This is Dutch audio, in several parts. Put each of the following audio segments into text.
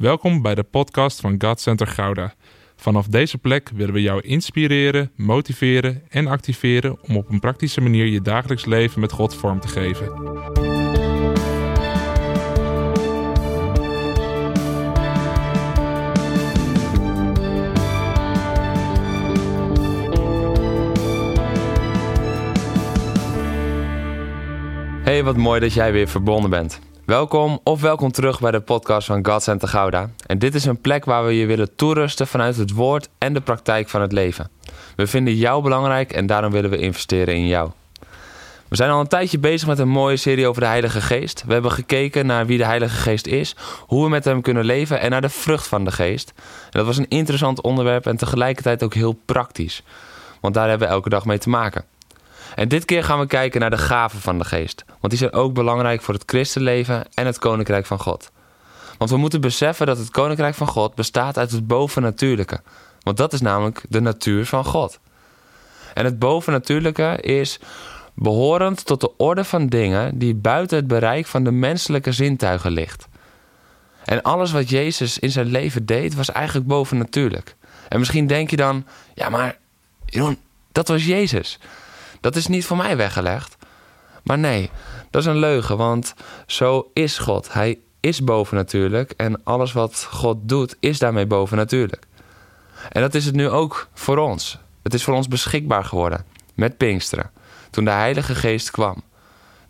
Welkom bij de podcast van God Center Gouda. Vanaf deze plek willen we jou inspireren, motiveren en activeren om op een praktische manier je dagelijks leven met God vorm te geven. Hey, wat mooi dat jij weer verbonden bent. Welkom of welkom terug bij de podcast van God Center Gouda. En dit is een plek waar we je willen toerusten vanuit het woord en de praktijk van het leven. We vinden jou belangrijk en daarom willen we investeren in jou. We zijn al een tijdje bezig met een mooie serie over de Heilige Geest. We hebben gekeken naar wie de Heilige Geest is, hoe we met hem kunnen leven en naar de vrucht van de Geest. En dat was een interessant onderwerp en tegelijkertijd ook heel praktisch. Want daar hebben we elke dag mee te maken. En dit keer gaan we kijken naar de gaven van de geest. Want die zijn ook belangrijk voor het christenleven en het koninkrijk van God. Want we moeten beseffen dat het koninkrijk van God bestaat uit het bovennatuurlijke. Want dat is namelijk de natuur van God. En het bovennatuurlijke is behorend tot de orde van dingen die buiten het bereik van de menselijke zintuigen ligt. En alles wat Jezus in zijn leven deed was eigenlijk bovennatuurlijk. En misschien denk je dan, ja maar Jeroen, dat was Jezus. Dat is niet voor mij weggelegd. Maar nee, dat is een leugen, want zo is God. Hij is bovennatuurlijk en alles wat God doet is daarmee bovennatuurlijk. En dat is het nu ook voor ons. Het is voor ons beschikbaar geworden met Pinksteren, toen de Heilige Geest kwam.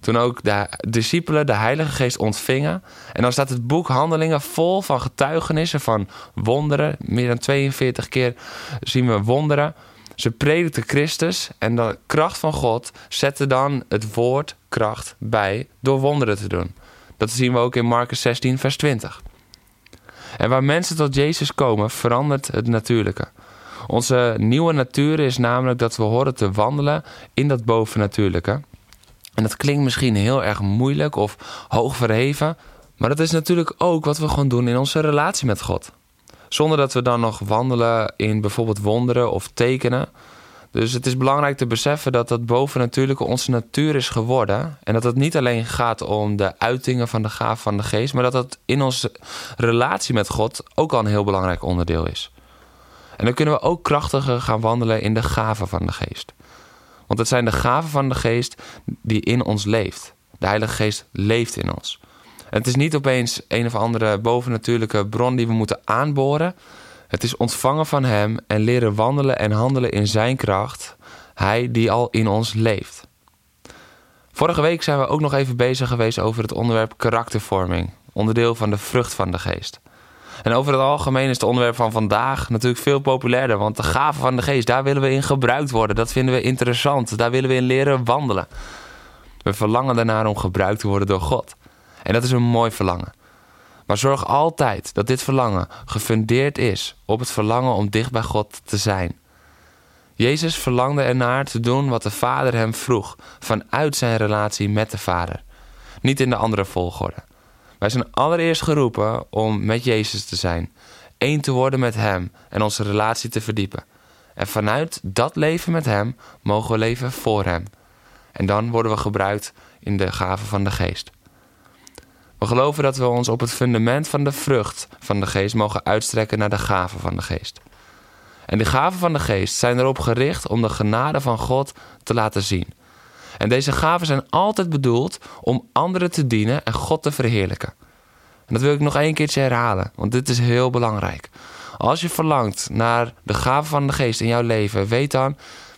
Toen ook de discipelen de Heilige Geest ontvingen. En dan staat het boek Handelingen vol van getuigenissen van wonderen. Meer dan 42 keer zien we wonderen ze predikten Christus en de kracht van God zette dan het woord kracht bij door wonderen te doen. Dat zien we ook in Marcus 16, vers 20. En waar mensen tot Jezus komen, verandert het natuurlijke. Onze nieuwe natuur is namelijk dat we horen te wandelen in dat bovennatuurlijke. En dat klinkt misschien heel erg moeilijk of hoog verheven, maar dat is natuurlijk ook wat we gewoon doen in onze relatie met God. Zonder dat we dan nog wandelen in bijvoorbeeld wonderen of tekenen. Dus het is belangrijk te beseffen dat dat bovennatuurlijke onze natuur is geworden. En dat het niet alleen gaat om de uitingen van de gaaf van de geest, maar dat dat in onze relatie met God ook al een heel belangrijk onderdeel is. En dan kunnen we ook krachtiger gaan wandelen in de gaven van de geest. Want het zijn de gaven van de geest die in ons leeft. De Heilige Geest leeft in ons het is niet opeens een of andere bovennatuurlijke bron die we moeten aanboren. Het is ontvangen van Hem en leren wandelen en handelen in Zijn kracht. Hij die al in ons leeft. Vorige week zijn we ook nog even bezig geweest over het onderwerp karaktervorming, onderdeel van de vrucht van de geest. En over het algemeen is het onderwerp van vandaag natuurlijk veel populairder, want de gaven van de geest, daar willen we in gebruikt worden. Dat vinden we interessant, daar willen we in leren wandelen. We verlangen daarnaar om gebruikt te worden door God. En dat is een mooi verlangen. Maar zorg altijd dat dit verlangen gefundeerd is op het verlangen om dicht bij God te zijn. Jezus verlangde ernaar te doen wat de Vader hem vroeg, vanuit zijn relatie met de Vader. Niet in de andere volgorde. Wij zijn allereerst geroepen om met Jezus te zijn, één te worden met Hem en onze relatie te verdiepen. En vanuit dat leven met Hem mogen we leven voor Hem. En dan worden we gebruikt in de gaven van de Geest. We geloven dat we ons op het fundament van de vrucht van de geest mogen uitstrekken naar de gaven van de geest. En de gaven van de geest zijn erop gericht om de genade van God te laten zien. En deze gaven zijn altijd bedoeld om anderen te dienen en God te verheerlijken. En dat wil ik nog één keertje herhalen, want dit is heel belangrijk. Als je verlangt naar de gaven van de geest in jouw leven, weet dan,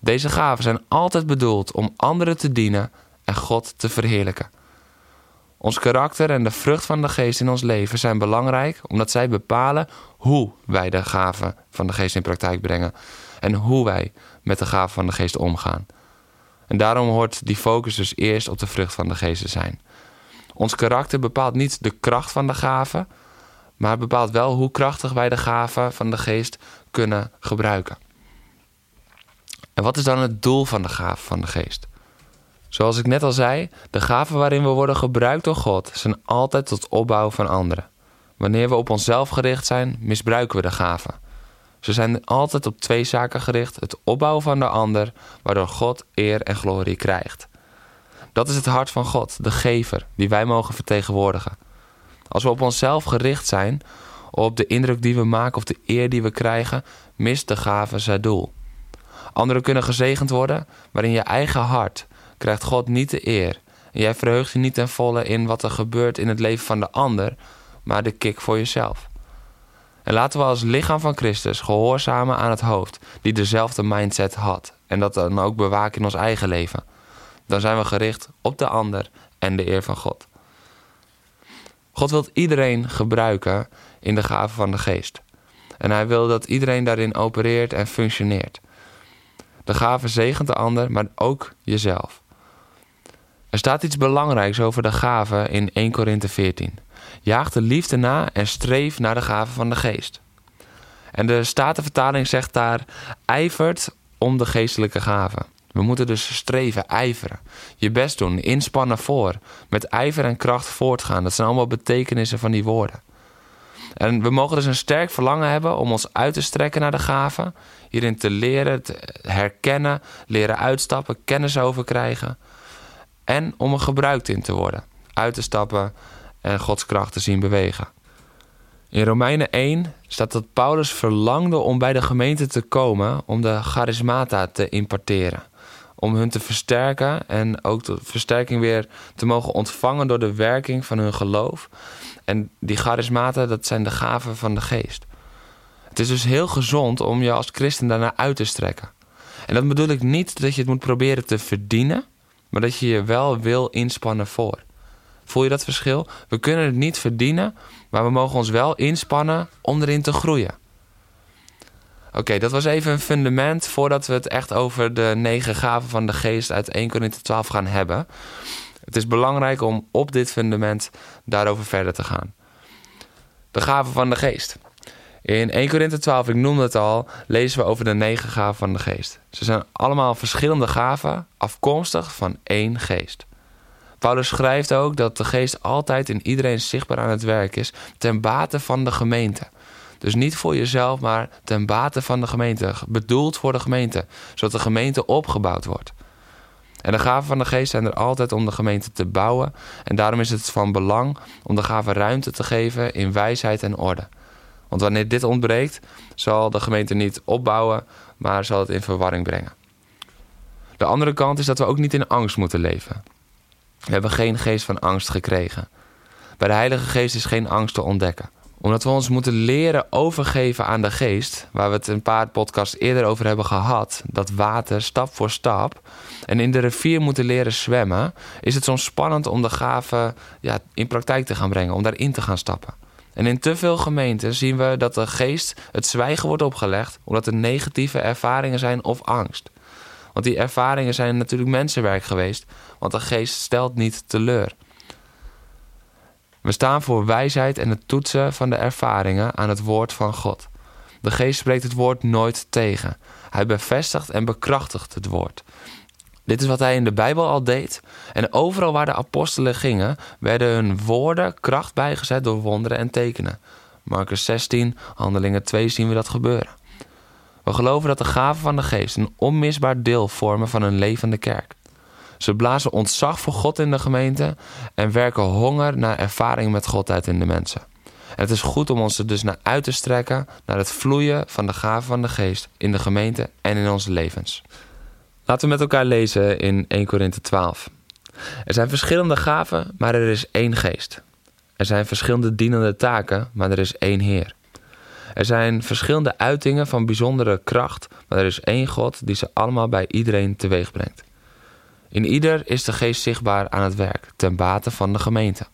deze gaven zijn altijd bedoeld om anderen te dienen en God te verheerlijken. Ons karakter en de vrucht van de geest in ons leven zijn belangrijk omdat zij bepalen hoe wij de gaven van de geest in praktijk brengen en hoe wij met de gaven van de geest omgaan. En daarom hoort die focus dus eerst op de vrucht van de geest te zijn. Ons karakter bepaalt niet de kracht van de gaven, maar bepaalt wel hoe krachtig wij de gaven van de geest kunnen gebruiken. En wat is dan het doel van de gaven van de geest? Zoals ik net al zei, de gaven waarin we worden gebruikt door God zijn altijd tot opbouw van anderen. Wanneer we op onszelf gericht zijn, misbruiken we de gaven. Ze zijn altijd op twee zaken gericht: het opbouwen van de ander, waardoor God eer en glorie krijgt. Dat is het hart van God, de gever, die wij mogen vertegenwoordigen. Als we op onszelf gericht zijn, op de indruk die we maken of de eer die we krijgen, mist de gave zijn doel. Anderen kunnen gezegend worden, maar in je eigen hart krijgt God niet de eer. Jij verheugt je niet ten volle in wat er gebeurt in het leven van de ander, maar de kick voor jezelf. En laten we als lichaam van Christus gehoorzamen aan het hoofd, die dezelfde mindset had. En dat dan ook bewaken in ons eigen leven. Dan zijn we gericht op de ander en de eer van God. God wil iedereen gebruiken in de gave van de geest. En hij wil dat iedereen daarin opereert en functioneert. De gave zegent de ander, maar ook jezelf. Er staat iets belangrijks over de gave in 1 Korinthe 14. Jaag de liefde na en streef naar de gave van de geest. En de Statenvertaling zegt daar: ijvert om de geestelijke gave. We moeten dus streven, ijveren. Je best doen, inspannen voor. Met ijver en kracht voortgaan. Dat zijn allemaal betekenissen van die woorden. En we mogen dus een sterk verlangen hebben om ons uit te strekken naar de gaven. Hierin te leren, te herkennen, leren uitstappen, kennis over krijgen. En om er gebruikt in te worden. Uit te stappen en Gods kracht te zien bewegen. In Romeinen 1 staat dat Paulus verlangde om bij de gemeente te komen om de charismata te imparteren. Om hun te versterken en ook de versterking weer te mogen ontvangen door de werking van hun geloof. En die charismata, dat zijn de gaven van de geest. Het is dus heel gezond om je als christen daarna uit te strekken. En dat bedoel ik niet dat je het moet proberen te verdienen, maar dat je je wel wil inspannen voor. Voel je dat verschil? We kunnen het niet verdienen, maar we mogen ons wel inspannen om erin te groeien. Oké, dat was even een fundament voordat we het echt over de negen gaven van de geest uit 1 Corinthië 12 gaan hebben. Het is belangrijk om op dit fundament daarover verder te gaan. De gaven van de geest. In 1 Korinthe 12, ik noemde het al, lezen we over de negen gaven van de geest. Ze zijn allemaal verschillende gaven, afkomstig van één geest. Paulus schrijft ook dat de geest altijd in iedereen zichtbaar aan het werk is, ten bate van de gemeente. Dus niet voor jezelf, maar ten bate van de gemeente. Bedoeld voor de gemeente, zodat de gemeente opgebouwd wordt. En de gaven van de geest zijn er altijd om de gemeente te bouwen. En daarom is het van belang om de gaven ruimte te geven in wijsheid en orde. Want wanneer dit ontbreekt, zal de gemeente niet opbouwen, maar zal het in verwarring brengen. De andere kant is dat we ook niet in angst moeten leven. We hebben geen geest van angst gekregen. Bij de Heilige Geest is geen angst te ontdekken. Omdat we ons moeten leren overgeven aan de geest, waar we het een paar podcasts eerder over hebben gehad, dat water stap voor stap, en in de rivier moeten leren zwemmen, is het soms spannend om de gaven ja, in praktijk te gaan brengen, om daarin te gaan stappen. En in te veel gemeenten zien we dat de geest het zwijgen wordt opgelegd omdat er negatieve ervaringen zijn of angst. Want die ervaringen zijn natuurlijk mensenwerk geweest, want de geest stelt niet teleur. We staan voor wijsheid en het toetsen van de ervaringen aan het woord van God. De geest spreekt het woord nooit tegen. Hij bevestigt en bekrachtigt het woord. Dit is wat hij in de Bijbel al deed. En overal waar de apostelen gingen, werden hun woorden kracht bijgezet door wonderen en tekenen. Marcus 16, Handelingen 2 zien we dat gebeuren. We geloven dat de gaven van de geest een onmisbaar deel vormen van een levende kerk. Ze blazen ontzag voor God in de gemeente en werken honger naar ervaring met God uit in de mensen. En het is goed om ons er dus naar uit te strekken, naar het vloeien van de gaven van de geest in de gemeente en in onze levens. Laten we met elkaar lezen in 1 Korinthe 12. Er zijn verschillende gaven, maar er is één geest. Er zijn verschillende dienende taken, maar er is één Heer. Er zijn verschillende uitingen van bijzondere kracht, maar er is één God die ze allemaal bij iedereen teweeg brengt. In ieder is de geest zichtbaar aan het werk, ten bate van de gemeente.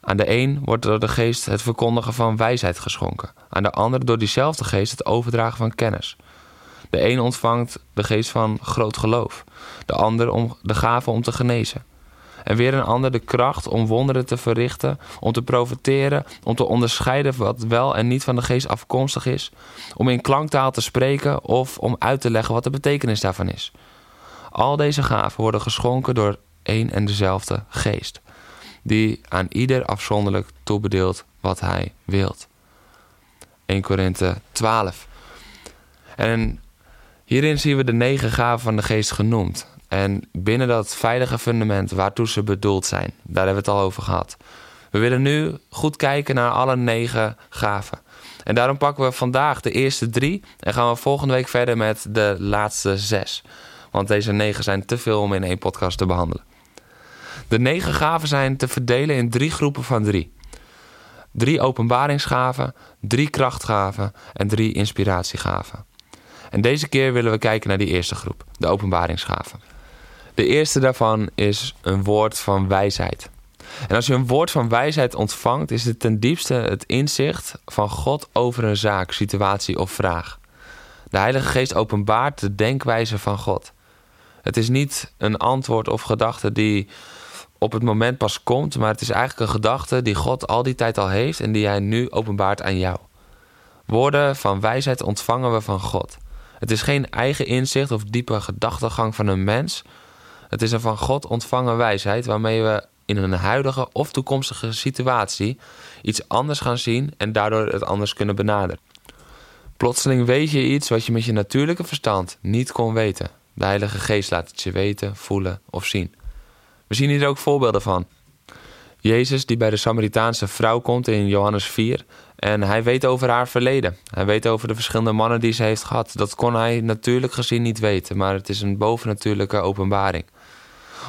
Aan de een wordt door de geest het verkondigen van wijsheid geschonken, aan de ander door diezelfde geest het overdragen van kennis. De een ontvangt de geest van groot geloof, de ander om de gave om te genezen. En weer een ander de kracht om wonderen te verrichten, om te profiteren, om te onderscheiden wat wel en niet van de geest afkomstig is, om in klanktaal te spreken of om uit te leggen wat de betekenis daarvan is. Al deze gaven worden geschonken door één en dezelfde geest, die aan ieder afzonderlijk toebedeelt wat hij wilt. 1 Korinthe 12. En hierin zien we de negen gaven van de geest genoemd. En binnen dat veilige fundament waartoe ze bedoeld zijn, daar hebben we het al over gehad. We willen nu goed kijken naar alle negen gaven. En daarom pakken we vandaag de eerste drie en gaan we volgende week verder met de laatste zes. Want deze negen zijn te veel om in één podcast te behandelen. De negen gaven zijn te verdelen in drie groepen van drie. Drie openbaringsgaven, drie krachtgaven en drie inspiratiegaven. En deze keer willen we kijken naar die eerste groep, de openbaringsgaven. De eerste daarvan is een woord van wijsheid. En als je een woord van wijsheid ontvangt, is het ten diepste het inzicht van God over een zaak, situatie of vraag. De Heilige Geest openbaart de denkwijze van God. Het is niet een antwoord of gedachte die op het moment pas komt, maar het is eigenlijk een gedachte die God al die tijd al heeft en die Hij nu openbaart aan jou. Woorden van wijsheid ontvangen we van God. Het is geen eigen inzicht of diepe gedachtegang van een mens. Het is een van God ontvangen wijsheid waarmee we in een huidige of toekomstige situatie iets anders gaan zien en daardoor het anders kunnen benaderen. Plotseling weet je iets wat je met je natuurlijke verstand niet kon weten. De Heilige Geest laat het je weten, voelen of zien. We zien hier ook voorbeelden van. Jezus die bij de Samaritaanse vrouw komt in Johannes 4 en hij weet over haar verleden. Hij weet over de verschillende mannen die ze heeft gehad. Dat kon hij natuurlijk gezien niet weten, maar het is een bovennatuurlijke openbaring.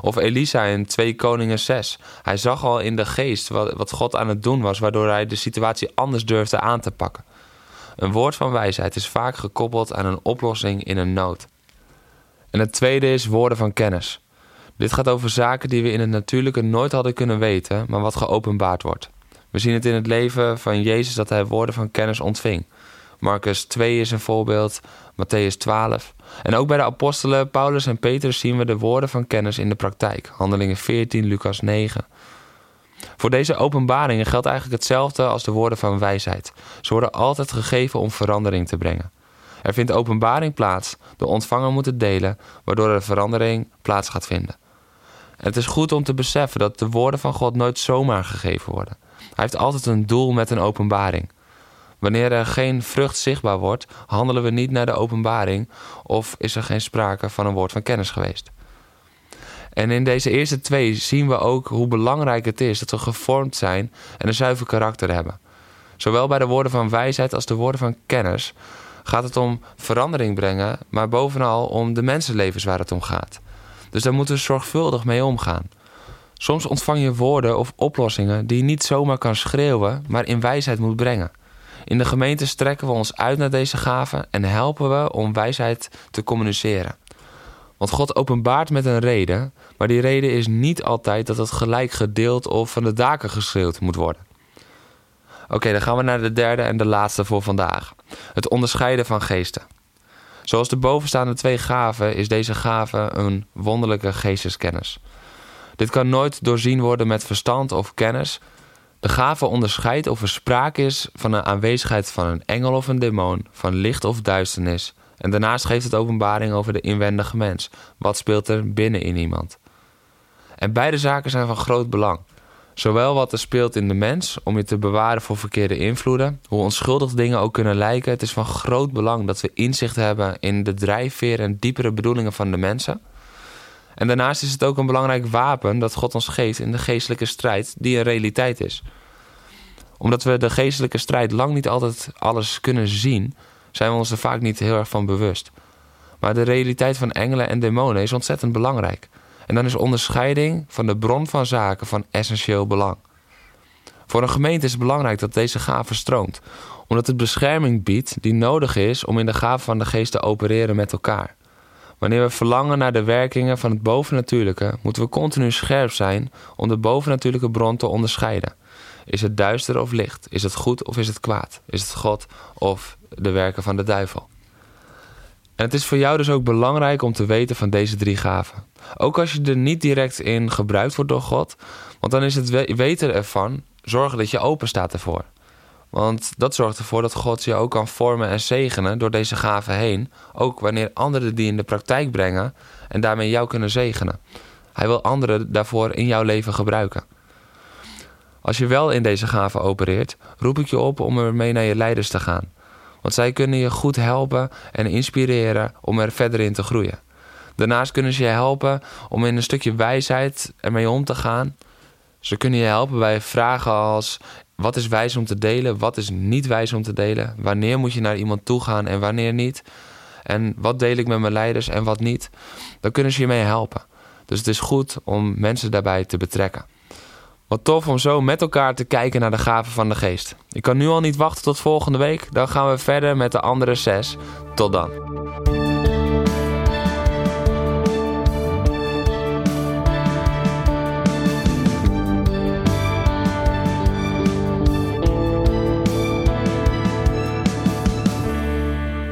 Of Elisa in 2 Koningen 6. Hij zag al in de geest wat, God aan het doen was, waardoor hij de situatie anders durfde aan te pakken. Een woord van wijsheid is vaak gekoppeld aan een oplossing in een nood. En het tweede is woorden van kennis. Dit gaat over zaken die we in het natuurlijke nooit hadden kunnen weten, maar wat geopenbaard wordt. We zien het in het leven van Jezus dat hij woorden van kennis ontving. Marcus 2 is een voorbeeld, Matthäus 12. En ook bij de apostelen Paulus en Petrus zien we de woorden van kennis in de praktijk. Handelingen 14, Lucas 9. Voor deze openbaringen geldt eigenlijk hetzelfde als de woorden van wijsheid. Ze worden altijd gegeven om verandering te brengen. Er vindt openbaring plaats, de ontvanger moet het delen, waardoor er verandering plaats gaat vinden. En het is goed om te beseffen dat de woorden van God nooit zomaar gegeven worden. Hij heeft altijd een doel met een openbaring. Wanneer er geen vrucht zichtbaar wordt, handelen we niet naar de openbaring of is er geen sprake van een woord van kennis geweest. En in deze eerste twee zien we ook hoe belangrijk het is dat we gevormd zijn en een zuiver karakter hebben. Zowel bij de woorden van wijsheid als de woorden van kennis gaat het om verandering brengen, maar bovenal om de mensenlevens waar het om gaat. Dus daar moeten we zorgvuldig mee omgaan. Soms ontvang je woorden of oplossingen die je niet zomaar kan schreeuwen, maar in wijsheid moet brengen. In de gemeente strekken we ons uit naar deze gaven en helpen we om wijsheid te communiceren. Want God openbaart met een reden, maar die reden is niet altijd dat het gelijk gedeeld of van de daken geschreeuwd moet worden. Oké, dan gaan we naar de derde en de laatste voor vandaag. Het onderscheiden van geesten. Zoals de bovenstaande twee gaven is deze gave een wonderlijke geesteskennis. Dit kan nooit doorzien worden met verstand of kennis, de gave onderscheidt of er sprake is van een aanwezigheid van een engel of een demon, van licht of duisternis. En daarnaast geeft het openbaring over de inwendige mens. Wat speelt er binnen in iemand? En beide zaken zijn van groot belang. Zowel wat er speelt in de mens om je te bewaren voor verkeerde invloeden, hoe onschuldig dingen ook kunnen lijken. Het is van groot belang dat we inzicht hebben in de drijfveer en diepere bedoelingen van de mensen. En daarnaast is het ook een belangrijk wapen dat God ons geeft in de geestelijke strijd, die een realiteit is. Omdat we de geestelijke strijd lang niet altijd alles kunnen zien, zijn we ons er vaak niet heel erg van bewust. Maar de realiteit van engelen en demonen is ontzettend belangrijk. En dan is onderscheiding van de bron van zaken van essentieel belang. Voor een gemeente is het belangrijk dat deze gave stroomt, omdat het bescherming biedt die nodig is om in de gave van de geest te opereren met elkaar. Wanneer we verlangen naar de werkingen van het bovennatuurlijke, moeten we continu scherp zijn om de bovennatuurlijke bron te onderscheiden. Is het duister of licht? Is het goed of is het kwaad? Is het God of de werken van de duivel? En het is voor jou dus ook belangrijk om te weten van deze drie gaven. Ook als je er niet direct in gebruikt wordt door God, want dan is het weten ervan zorgen dat je open staat ervoor. Want dat zorgt ervoor dat God je ook kan vormen en zegenen door deze gaven heen. Ook wanneer anderen die in de praktijk brengen en daarmee jou kunnen zegenen. Hij wil anderen daarvoor in jouw leven gebruiken. Als je wel in deze gaven opereert, roep ik je op om ermee naar je leiders te gaan. Want zij kunnen je goed helpen en inspireren om er verder in te groeien. Daarnaast kunnen ze je helpen om in een stukje wijsheid ermee om te gaan Ze kunnen je helpen bij vragen als: wat is wijs om te delen? Wat is niet wijs om te delen? Wanneer moet je naar iemand toe gaan en wanneer niet? En wat deel ik met mijn leiders en wat niet? Dan kunnen ze je mee helpen. Dus het is goed om mensen daarbij te betrekken. Wat tof om zo met elkaar te kijken naar de gaven van de geest. Ik kan nu al niet wachten tot volgende week. Dan gaan we verder met de andere zes. Tot dan.